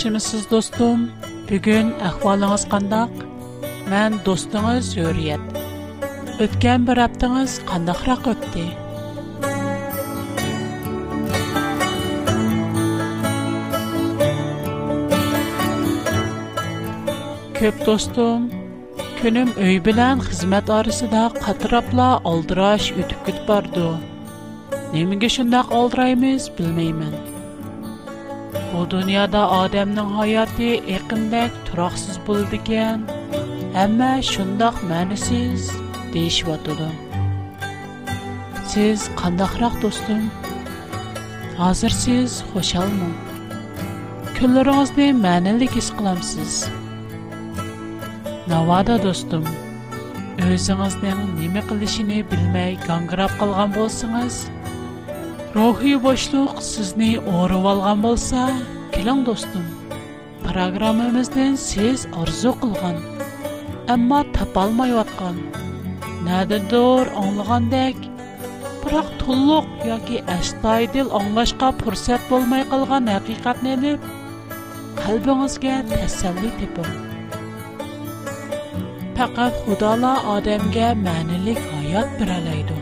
یاخشیمیسیز دوستم. بیچن اخوال از کنداق. من دوستان زوریت. ات کن بر ابتدان از کنداق رکتی. کب دوستم. کنم ایبلن خدمت آرستا قطربلا اولدراش یتکت بردو. نمیگیشند اولدرایمیز bu dunyoda odamning hayoti eqindek turoqsiz bo'ladigan hamma shundoq ma'nisiz deyishyotidi siz qandoqroq do'stim hozir siz xushalmi kunlaringizni ma'nilik his qilamsiz Navada do'stim o'zingizning nima qilishini bilmay gangirab qolgan bo'lsangiz Рухи бошлук сизни орып алған болса, келиң достум. Программабыздан сиз арзу кылган, амма тапа алмай аткан, нададыр аңлагандак, бирок толук яки аштайдыл аңлашка фурсат болмай қылған калган хакыйкатны алып, калбыңызга тасалли тепиң. Пақат Худала адамга мәнилик хаят бирәләйдер.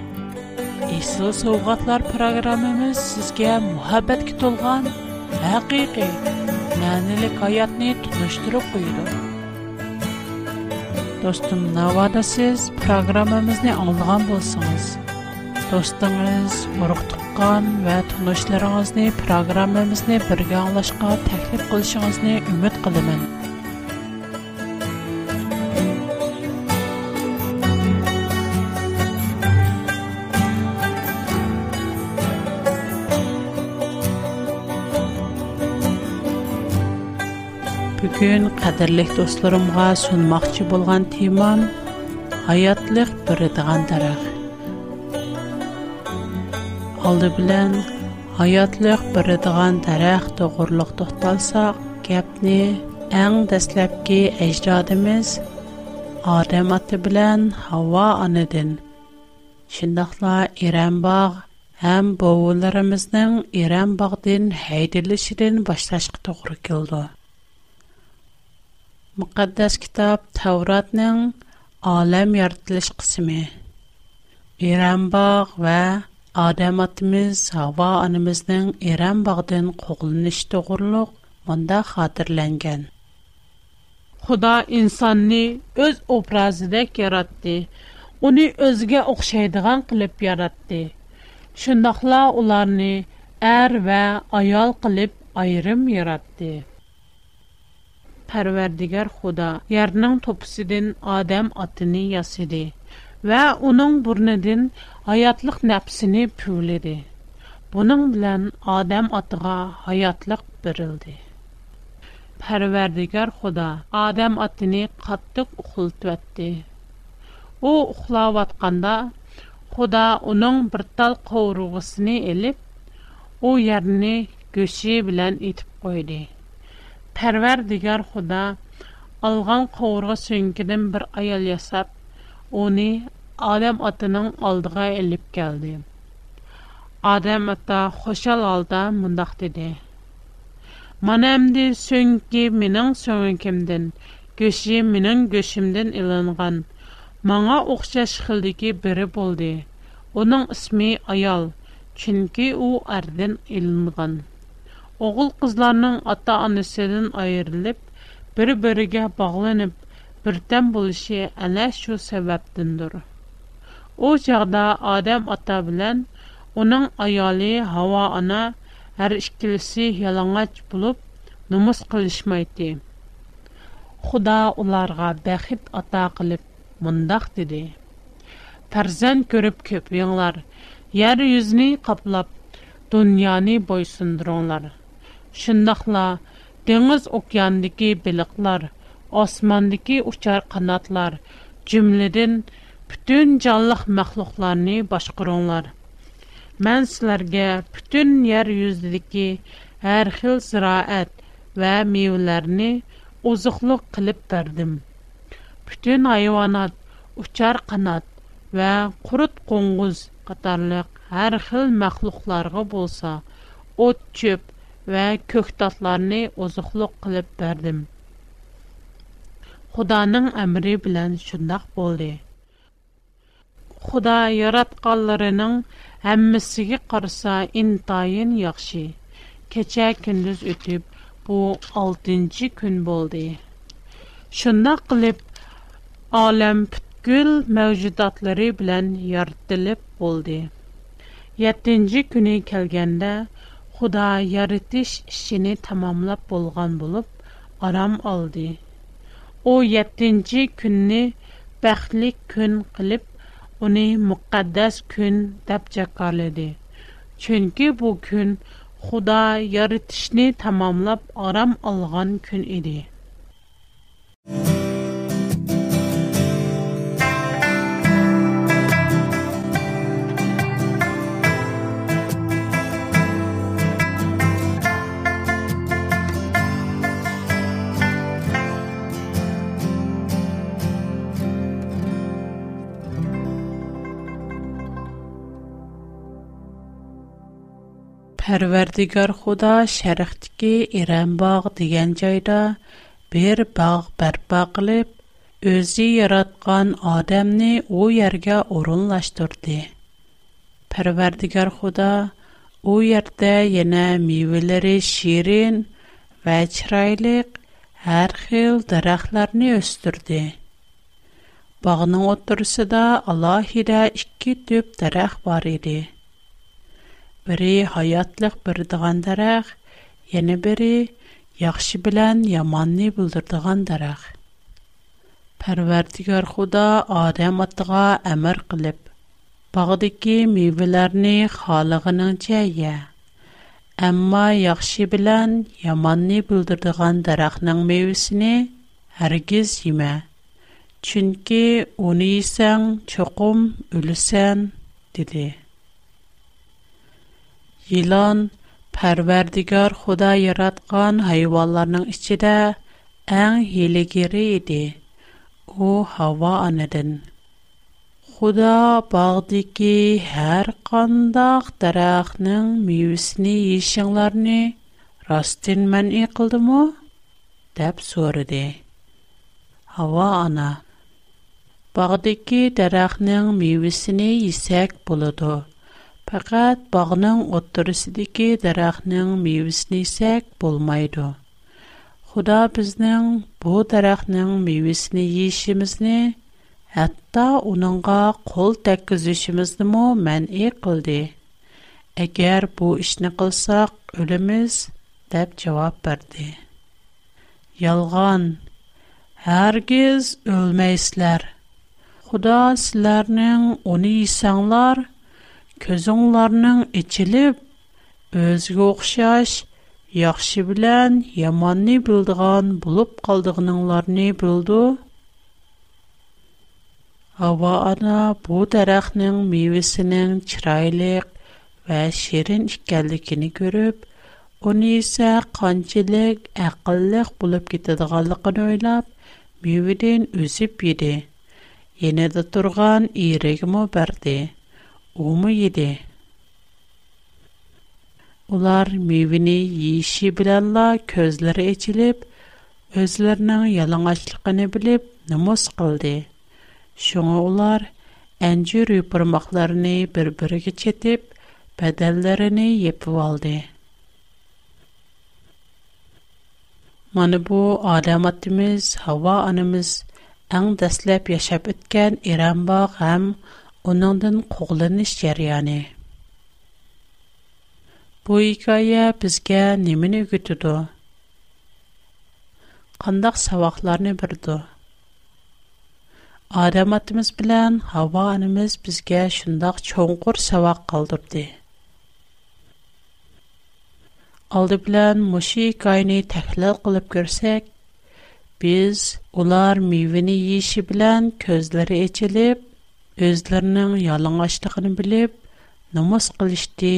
Бейсіл Совғатлар программымыз сізге мұхаббәтке толған әқиқи, мәнілік аятны тұныштырып қойды. Достым, навада сіз программамызны аңлыған болсаңыз, достыңыз ұрықтыққан вә тұнышларыңызны программамызны бірге аңлашқа тәкліп қылышыңызны үміт қылымын. Күн қадірлік достарыма ұсынmaqçı болған тиман hayatlıq biridğan tərəq. Алды bilen hayatlıq biridğan tərəq doğurluq toxtansaq, gepni ən dastlabki əcdadımız Adəm atə bilən hava anədən, cinnah va İram bağ həm bovularımızın İram bağdən həyətləşidən Мөкаддас китап Тауратның Алем яртылыш кысымы. Иран ва вә адаматымыз Ава анымызның Иран бағдын қоғылыныш тұғырлық мұнда қатырләнген. Худа инсанны өз образыдек яратты. Уни өзге оқшайдыған қылып яратты. Шындақла уларны әр ва аял қылып айрым яратты. Pərverdigar Xuda yerinin topisidin Adem atını yasidi və onun burnidin hayatlıq nəpsini püvlidi. Bunun bilən Adem atıqa hayatlıq birildi. Pərverdigar Xuda Adem atını qatdıq uxultvətdi. O uxlavatqanda Xuda onun bir tal qovruğusini elib, o yerini göşi bilən itib qoydi. Пәрвәр дигәр худа алган ковырга сөенкедән бер аял ясап, уни Адам атының алдыга элеп келди. Адам ата хошал алда мындак диде. Манамды сөенке минең сөенкемдән, көши минең көшимдән иланган, маңа оқшаш хилдеге бири болды. Оның исми аял, чөнки у ардан иланган. Oğul kızlarının ata annesinden ayrılıp, bir-birige bağlanıp, birden buluşu ene şu sebepdindir. O çağda Adem ata bilan, onun ayali hava ana, har işkilisi yalangaç bulup, numus qilishmaydi. Xuda onlarga bəxit ata qılıp, mındaq dedi. Tarzan görüp köp yinglar, yer yüzünü kaplap, dünyanı boysundur onları. shundoqla dengiz okeandagi baliqlar osmondagi uchar qanotlar jumladan butun jonliq maxluqlarni boshqaringlar man sizlarga butun yer yuzidagi har xil ziroat va mevalarni oziqliq qilib berdim butun hayvonot uchar qanot va qurut qo'ng'iz qatorliq har xil maxluqlarga bo'lsa o't cho'p və kökdatlarını ozuqluq qılıp berdim. Xudanın əmri bilən şündaq boldi. Xuda yarat qallarının əmmisigi qarsa intayin yaxşı. Keçə kündüz ütüb, bu 6-cı kün boldi. Şündaq qılıp, alam pütkül məvcudatları bilən yartdilib boldi. 7-ci günü kəlgəndə, xudo yaratish ishini tamomlab bo'lgan bo'lib orom oldi u yettinchi kunni baxtli kun qilib uni muqaddas kun deb jakorladi chunki bu kun xudo yaratishni tamomlab orom olgan kun edi Pərverdigar Xuda şərqdəki İrəmbağ deyilən yerdə bir bağ bərpa qılıb, özü yaratqan Adəmni o yerə orunlaşdırdı. Pərverdigar Xuda o yerdə yenə meyvələri şirin və çiraylıq hər xil dərəxtlərni östürdü. Bağının oturusunda alahidə iki tüp dərəx var idi. Бере хаятлык бир диган дарак, яне бере яхшы белән яманлы булдырдыган дарак. Парвадигар Худа Адамга амер кылып, багидәки мивәләрне халыгыныңчә я, әмма яхшы белән яманлы булдырдыган даракның мивәсенә һәргиз йәмә. Чөнки уни сәң чукым үлсән диде. Илан парвердигар Худай яраткан хайванларның içидә нг һилегире иде. О һава анадан. Худа баг дики һәр қандақ тарахның мөйөсене ишеңләрне растен мәңе кылдымы? деп сор иде. һава ана баг дики тарахның мөйөсене پکات باغن اضطرسیدی که درخت نم میوس نیسک بول میاد. خدا بزنن بو درخت نم میوس نیشیم از نه حتی اونانگا کل تکزیشیم از نمو من ایکل دی. اگر بو اش نقل ساق көзіңларының ічіліп, өзгі оқшаш, яқшы білән, яманны білдіған бұлып қалдығыныңларыны білді. Ава ана бұл дәрәқнің мейвесінің чырайлық вә шерін ішкәлікіні көріп, Оны исә қанчылык әқыллык булып китәдәгәнлыгын ойлап, мәвәдән үсеп йөде. Яңа да торган ирегме берде umu idi. Ular meyvini yeyişi bilanla közleri içilip, özlerinin yalanaçlıqını bilip nümus qıldı. Şunu ular əncür yuparmaqlarını bir-birgi çetip, bədəllərini yepi valdı. Mani bu adamatimiz, hava anımız, ən dəsləb yaşab ütkən İranbaq onundan qoğlanış jarayani. Bu hikaye bizge nemin ögütüdü? Qandaq savaqlarını birdü? Adam atımız bilen hava anımız bizge şundaq çoğunqur savaq qaldırdı. Aldı bilen muşi hikayeni təhlil qılıp görsək, biz ular meyveni yeşi bilen közleri eçilip, özlərinin yalanlaşdığını bilib, nomus qılışdı.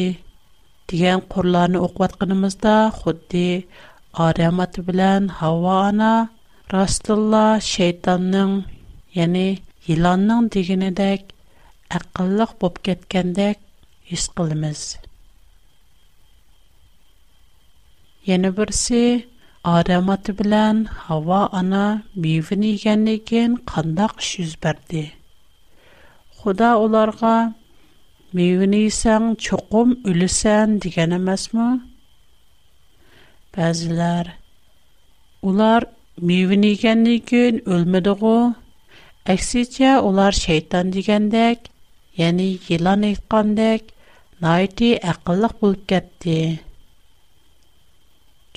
Digən qorlarını oqvatqınımızda xuddi aramatı bilən hava ana, ана, şeytanın, шайтанның, yılanın digini dək, əqillik bop gətkəndək his qılımız. Yəni birisi, aramatı bilən hava ana, bivini yəni gən qandaq Худа оларга мевнисен чуқум үлсән дигән эмасмы? Базлар улар мевнигәнне көн өлмәдегу, әксичә улар шайтан дигәндәк, яни елан әйткәндәк, найти әқыллык булып кетти.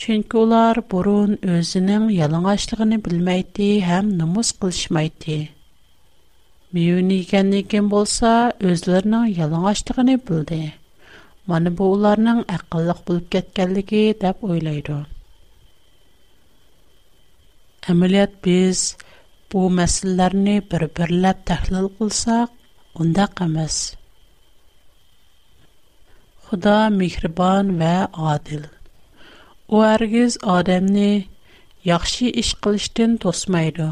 Чөнки улар бурун өзенең ялангачлыгын белмәйди һәм нумус кылышмайди. Меуни еген неген болса, өзлернің ялын аштығыни бүлді. Маны бұуларның ақылық бүліп кеткәлігі дап ойлайды. Амилят біз бұу мәсілерні бір-бірләт тахлыл кулсақ, онда қамас. Худа мигрбан ва адил. О аргиз адамни яхши ішқылыштин тосмайды.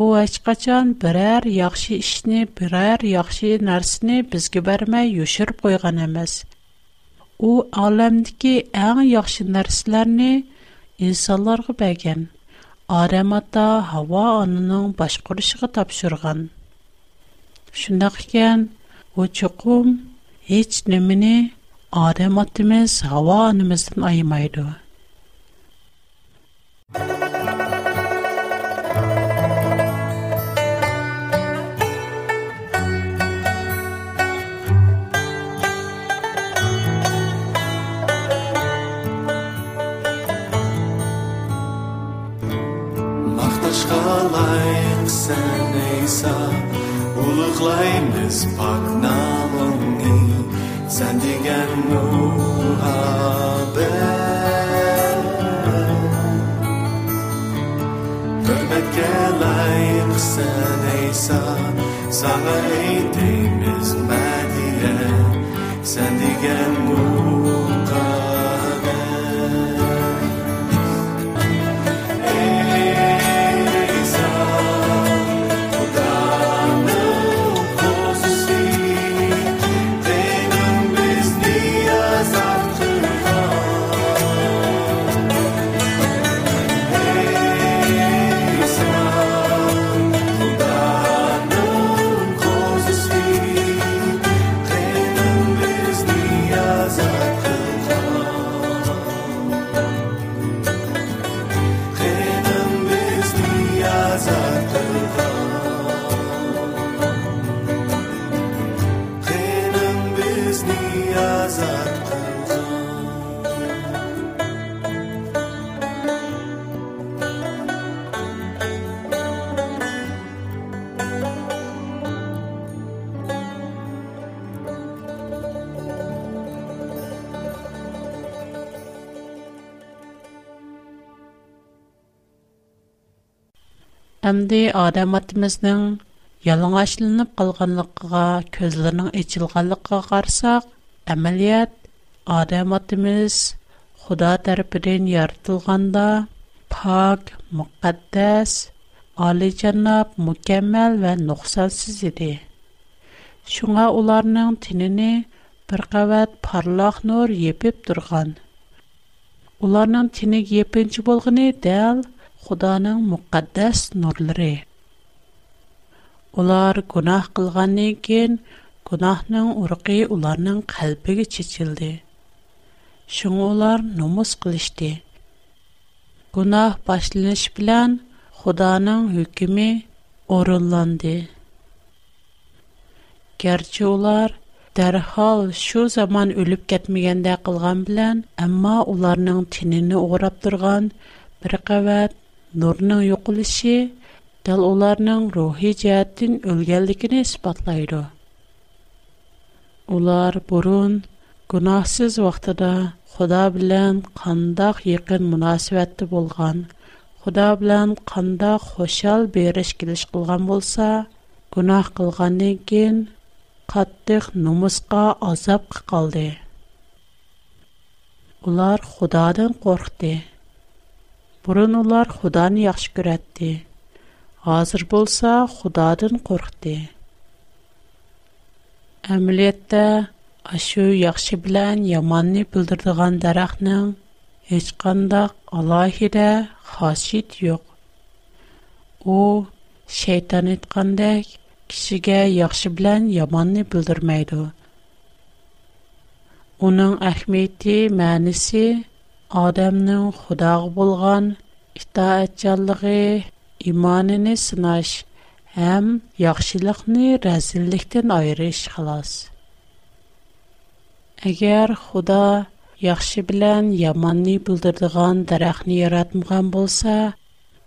او اشکاچان برر یاخشی اش نی برر یاخشی نرس نی بزگبر می یوشر پویگانم از او عالم دیگه این یاخشی نرس لرنی انسالارو بگن آرماتا هوا آنون باشکرش کتاب شرگان شنخگن و چکم هیچ Әмді адам атымызның ялың ашылынып қалғанлыққыға, көзлерінің ечілғанлыққа қарсақ, әмәліет, адам атымыз құда тәріпіден яртылғанда, пак, мұқаддәс, али жаннап, мүкәмәл вән нұқсансыз еді. Шуңа оларның тініні бір қават парлақ нұр епіп тұрған. Уларның тіні епінші болғыны дәл – Худаның мөкъаддас нурлары. Улар гунах кылганнан кин гунахның урыгы уларның калбыга чечилди. Шуң улар номус кылышты. Гунах башланыш белән Худаның хөкеме орынланды. Гәрчә улар дәрхал шу заман өлеп кетмегәндә кылган белән, әмма уларның тинене урап торган бер кавәт نورنا یوقلشی دل اولارن рухи جاتین اولگلیکی نسبت لاید. اولار برون گناهسز وقت دا خدا بلن قنداخ یکن مناسبت بولغان خدا بلن قنداخ خوشال بیرشکیش قلعان بولسا گناه قلعانیکن قطخ نمسقا азап قلده. اولار خدا دن Бұрын олар Құданы яқшы көрәтті. Азыр болса, Құдадын қорқты. Әмілетті, ашу яқшы білән яманны білдірдіған дарақның ешқандақ Аллахиде хасит йоқ. О, шейтан етқандек, кішіге яқшы білән яманны білдірмейді. Оның әхмейті Адамның Худагы булган итаатчанлыгы, иманын сынаш һәм яхшылыкны рәзиллектән айырыш халас. Әгәр Худа яхшы белән яманны булдырдыган дарахны яратмаган булса,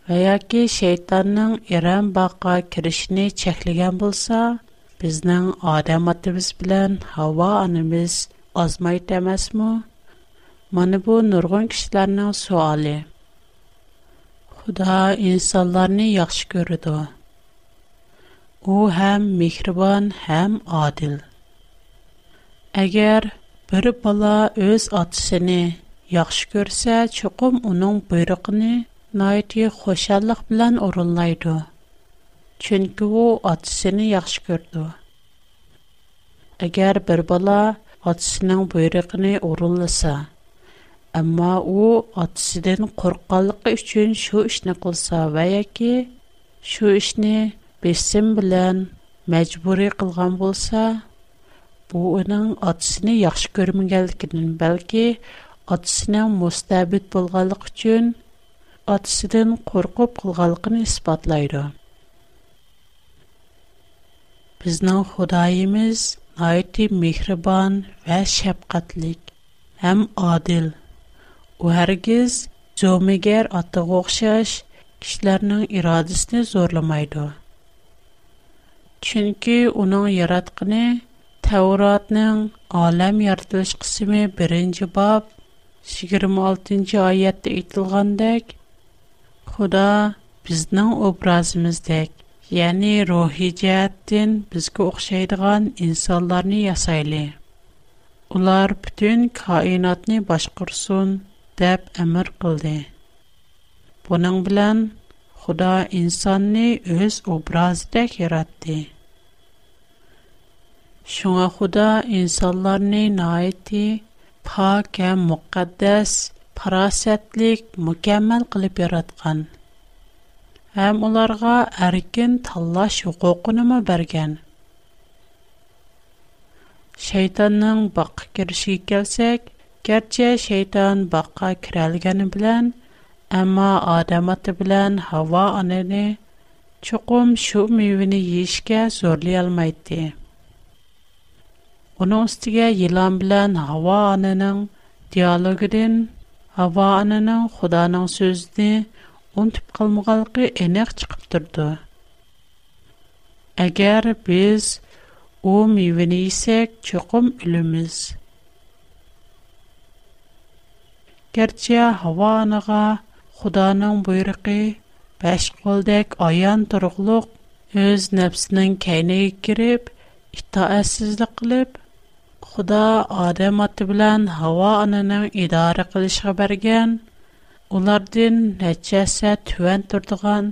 яки шейтанның иран бакка киришне чәклегән булса, безнең Адам атыбыз белән Хава анабыз азмай тәмәсме? Мана бу нургон кишиларнинг суоли. Худо инсонларни яхши кўриди. У ҳам меҳрибон, ҳам одил. Агар бир бала ўз отисини яхши көрсә, чуқум унинг буйруғини ноити хушаллиқ билан ўринлайди. Чунки у отисини яхши кўрди. Агар бир бала отисининг буйруғини ўринласа, Амма оу адсиден қорғалықы учын шу ішнэ қылса, вая ки шу ішнэ безсен билан мәчбури қылған болса, бұу онын адсиден яхш көрмін гәлді кедін, бәлки адсиден мустабид болғалық учын адсиден қорғып қылғалықын іспатлайды. Біздан худаимыз найти михрибан вә u hargiz zo'migar otiga o'xshash kishilarning irodasini zo'rlamaydi chunki uning yaratqini tavrotning olam yaratilish qismi birinchi bob yigirma oltinchi oyatda aytilgandek xudo bizning obrazimizdek ya'ni ruhiy jihatdan bizga o'xshaydigan insonlarni yasayli ular butun koinotni boshqursin әбәр кылде. Буның белән Худа инсаны үз образдә хәрәтте. Шуңа Худа инсандарны ниһайەتی пак һәм мөхәддәс парасәтлек mükәммәл кылып яраткан. Һәм уларга әрикен таңлаш хукукыны биргән. Шайтанның бақы фикер келсек, Gerçi şeytan baqqa kirəlgəni bilən, amma adam atı bilən hava anəni çuqum şu meyvini yeşkə zorlay almaydı. Onun üstəgə yılan bilən hava anənin diyalogidin, hava anənin xudanın sözünü unutup qalmıqalqı enək çıxıb durdu. Əgər biz o meyvini isək çuqum Герче, Хава анаға, Худаның буйрықи, бәш қолдек аян тұрғылу өз нәпсінің кәйнегі керіп, іттаэсізді қилип, Худа адам атибилан Хава анаңын ідары қилишіға бәрген, ұлардин нәтчәсі түвән тұрдыған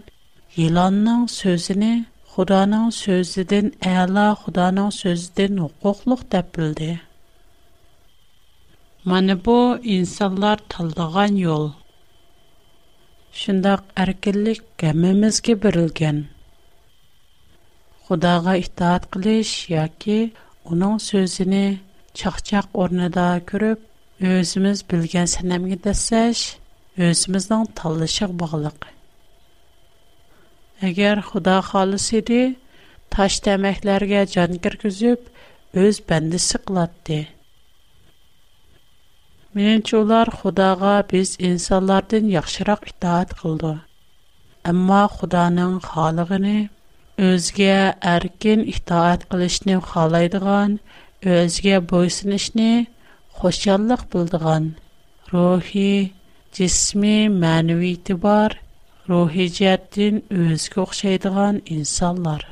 еланның сөзіні Худаның сөздідін айла Худаның сөздідін ұқуқлық тәпбілді. Mana bu insanlar tanlagan yol. Şundaq erkinlik hammamizga berilgan. Xudoga itoat qilish yoki uning so'zini chaqchaq o'rnida ko'rib, o'zimiz bilgan sanamga dasash, o'zimizning tanlashig bog'liq. Agar Xudo xolis edi, tash tamaklarga jon kirgizib, o'z bandisi qilatdi. Меніңше олар Құдаға біз инсанлардан яқшырақ итаат қылды. Әмма Құданың халығыны өзге әркен итаат қылышны қалайдыған, өзге бойсынышны xoşallıq bildigan, ruhi, cismi, mənəvi itibar, ruhi cəhətdən özgə oxşaydigan insanlar.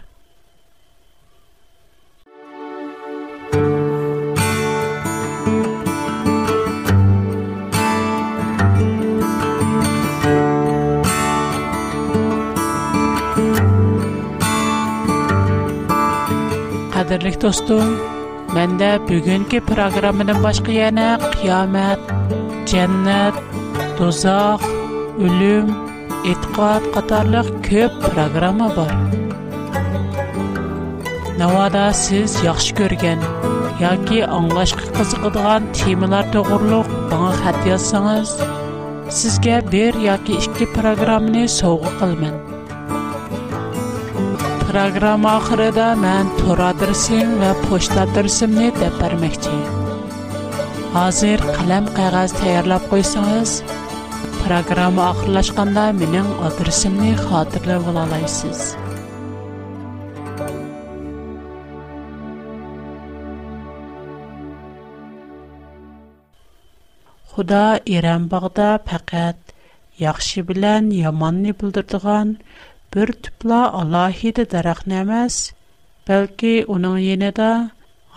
qadrlik do'stim manda bugungi programmadan boshqa yana qiyomat jannat do'zax o'lim e'tiqod qatorliq ko'p programma bor navoda siz yaxshi ko'rgan yoki anglashga qiziqadigan temalar to'g'riliq bana xat yozsangiz sizga bir yoki ikki programmani sovg'a qilaman proqram axırıda mən tor adresim və poçta adresimni də verməkçiyəm. Hazır таярлап qəğəz təyərləb qoysanız, proqram axırlaşqanda mənim adresimni xatırla Худа Иран бағда пәкәт яқшы білән яманны бұлдырдыған Бүртпла Аллахи ди даракнамас, бәлки униң яне дә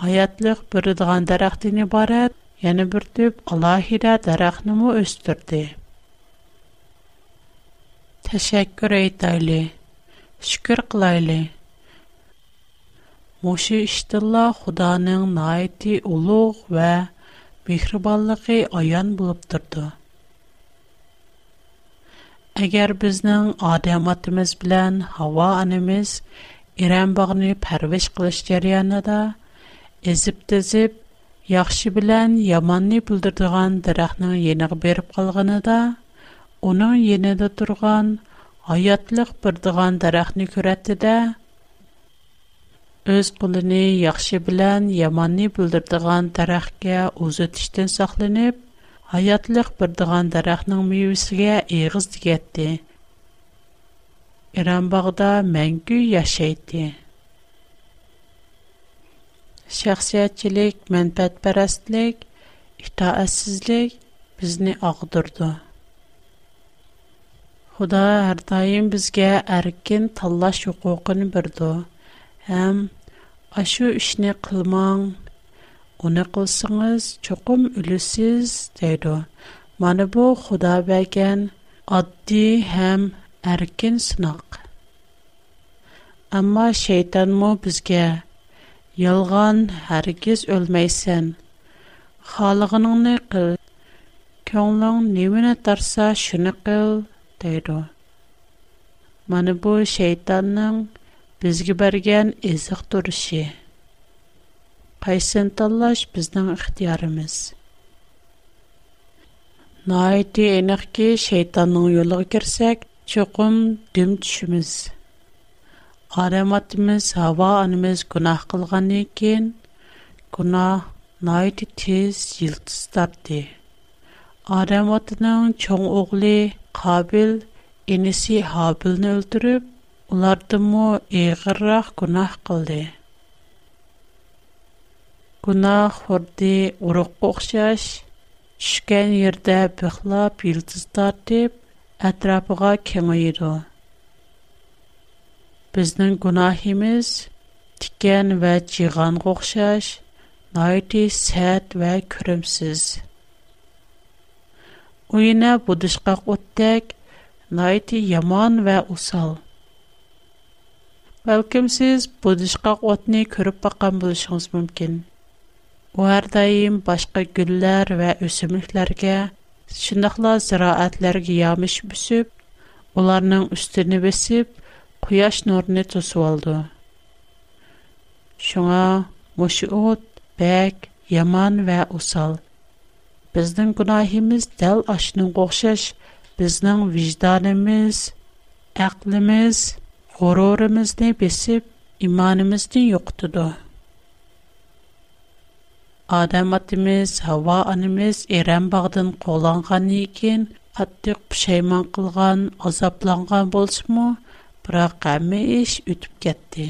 һайәтлек бүр диган дарактыны барат, яны бүрттеп Аллахира даракнымы өстертте. Тәшәккүр әйтәйле. Шүкүр кылайле. Муси истилла Худаның найەتی улуг вә бехрибаллигы аян булып торды. Әгәр безнең адам атымыз белән һава анымыз Иран багыны парвеш кылыш җарыянында изип яхшы белән яманны булдырдыган дарахның яныга берип калганыда, аның янында турган аятлык бер дигән дарахны күрәтте дә öz кулыны яхшы белән яманны булдырдыган дарахка узытыштан сакланып, hayatlıq bir digan daraqның meyvisiga eğiz digetdi. bağda məngü yaşaydı. Şəxsiyyətçilik, mənfəətpərəstlik, itaətsizlik bizni ağdırdı. Xuda hər daim bizə ərkin tanlaş hüququnu birdi. Həm aşu işni qılmaq, Уни қылсыңыз, чукум үлісіз, дейду. Маны бу худа байген адди хэм әрген сынақ. Амма шейтанму бізге, Ёлған харгез өлмейсен, Халығының ни қыл, Кеңлің нивын атарса шуни қыл, дейду. Маны бу шейтанның бізгі барген изық қайсын таллаш біздің ұқтиярымыз. Найты әніқке шейтанның үйліғі керсек, чоқым дүм түшіміз. Араматымыз, ава анымыз күнақ қылған екен, күнақ найты тез жылтыз тапты. Араматының чоң оғылы қабіл, енісі хабілін өлтіріп, олардымы еғіррақ күнақ қылды. Гунах хурди уруқ қохшаш, шүшкен ердэ біхлап, үлдіздар дип, әтрапуға кем айду. Біздің тикен вэ чиган қохшаш, найти сәд вэ күрымсіз. Уйина будышқа қоттек, найти яман вэ усал. Бал кімсіз будышқа қотни күріп бақан бұлшыңыз мүмкін. Ул башка гүлләр ва үсемлекләргә, шундыйлар зираатларга ямыш бүсеп, уларның үстене бесеп, куяш нурын тосып алды. Шуңа мошы ут, бәк, яман ва усал. Безнең гунаһыбыз дәл ашның гохшаш, безнең вижданыбыз, әклемиз, горурыбызны бесеп, иманыбызны юктыды. Адам атымыз, Хава анымыз Ирем бағдын қоланған екен, қаттық пүшейман қылған, азапланған болсыму, бірақ әмі еш өтіп кетті.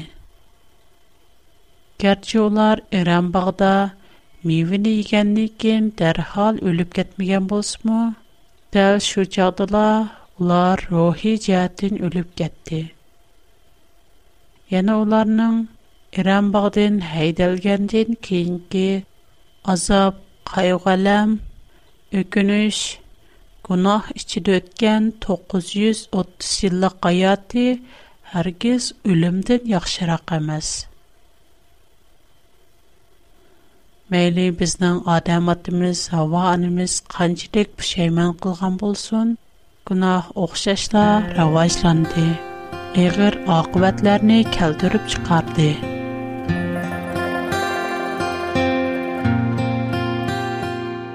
Кәрчі олар Ирем бағда мейвіні егенді екен дәрхал өліп кетмеген болсыму, дәл шу жағдыла олар рухи жәтін өліп кетті. Яны оларның Ирем бағдын хайдалгенден азап, кайгалам, үкүнүш, гунах ичиде өткөн 930 жылдык аяты һәргиз өлүмдөн яхшырак эмес. Мәйли безнең адам атымыз, һава анымыз канчалык пушайман кылган булсын, гунах охшашла раваҗланды. Эгер акыбатларны келтүрүп чыгарды.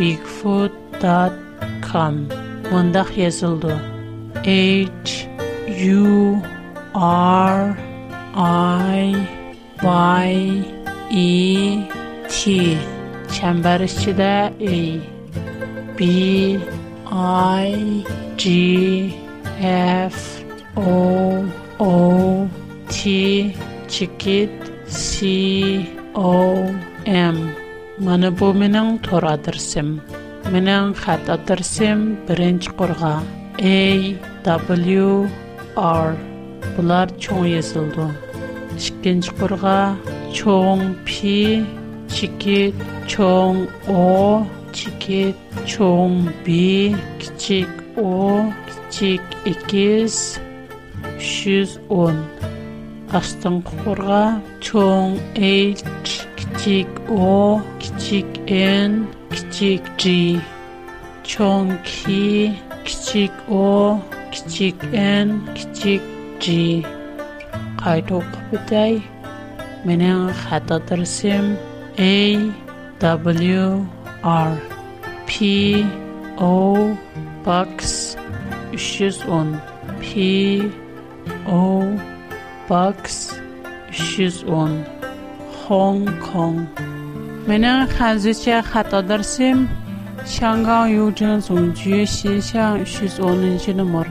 bigfoot.com mundaq yazıldı. H U R I Y E T çember içinde E B I G F O O T çikit C O M Мана бу менің тор адырсым. Менің хат адырсым A, W, R. Бұлар чоң езілді. Шыккенч құрға чоң P, чекет, чоң O, чекет, чоң B, кичек O, кичек 210. Астын құрға чоң H, Кичик о, кичик н, кичик джи. Чон ки, о, кичик н, кичик джи. Кайдок бидай. Менен хатадарсим. A, W, R. P, O, BOX, 310. P, O, BOX, 310. Hong Hongkong. Mening hazircha xato darsim Shangang Yujin Songjue Xinxiang 310 nomer.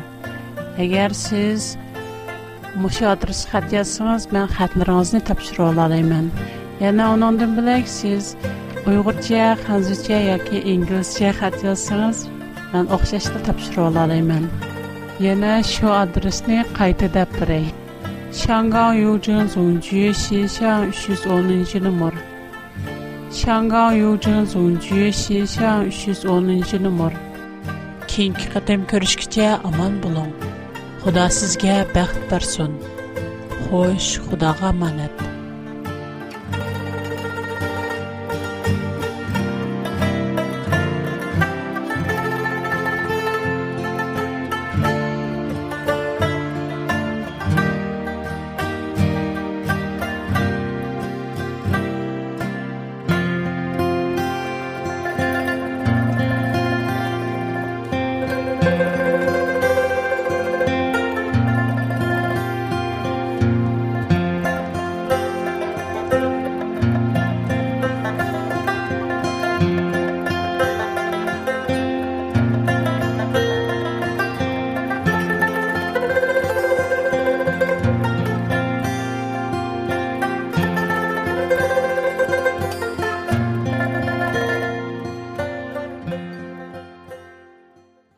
Agar siz mushu adresga xat yozsangiz, men xatlaringizni topshira olaman. Yana undan bilak siz Uyg'urcha, Xanzircha yoki inglizcha xat yozsangiz, men o'xshashda topshira olaman. Yana shu adresni qayta deb biray. 香港邮政总局信箱徐总能记得么？香港邮政总局信箱徐总能记得么？keyingi qatam ko'rishgacha omon bo'ling xudo sizga baxt bersin xo'sh xudoga omonat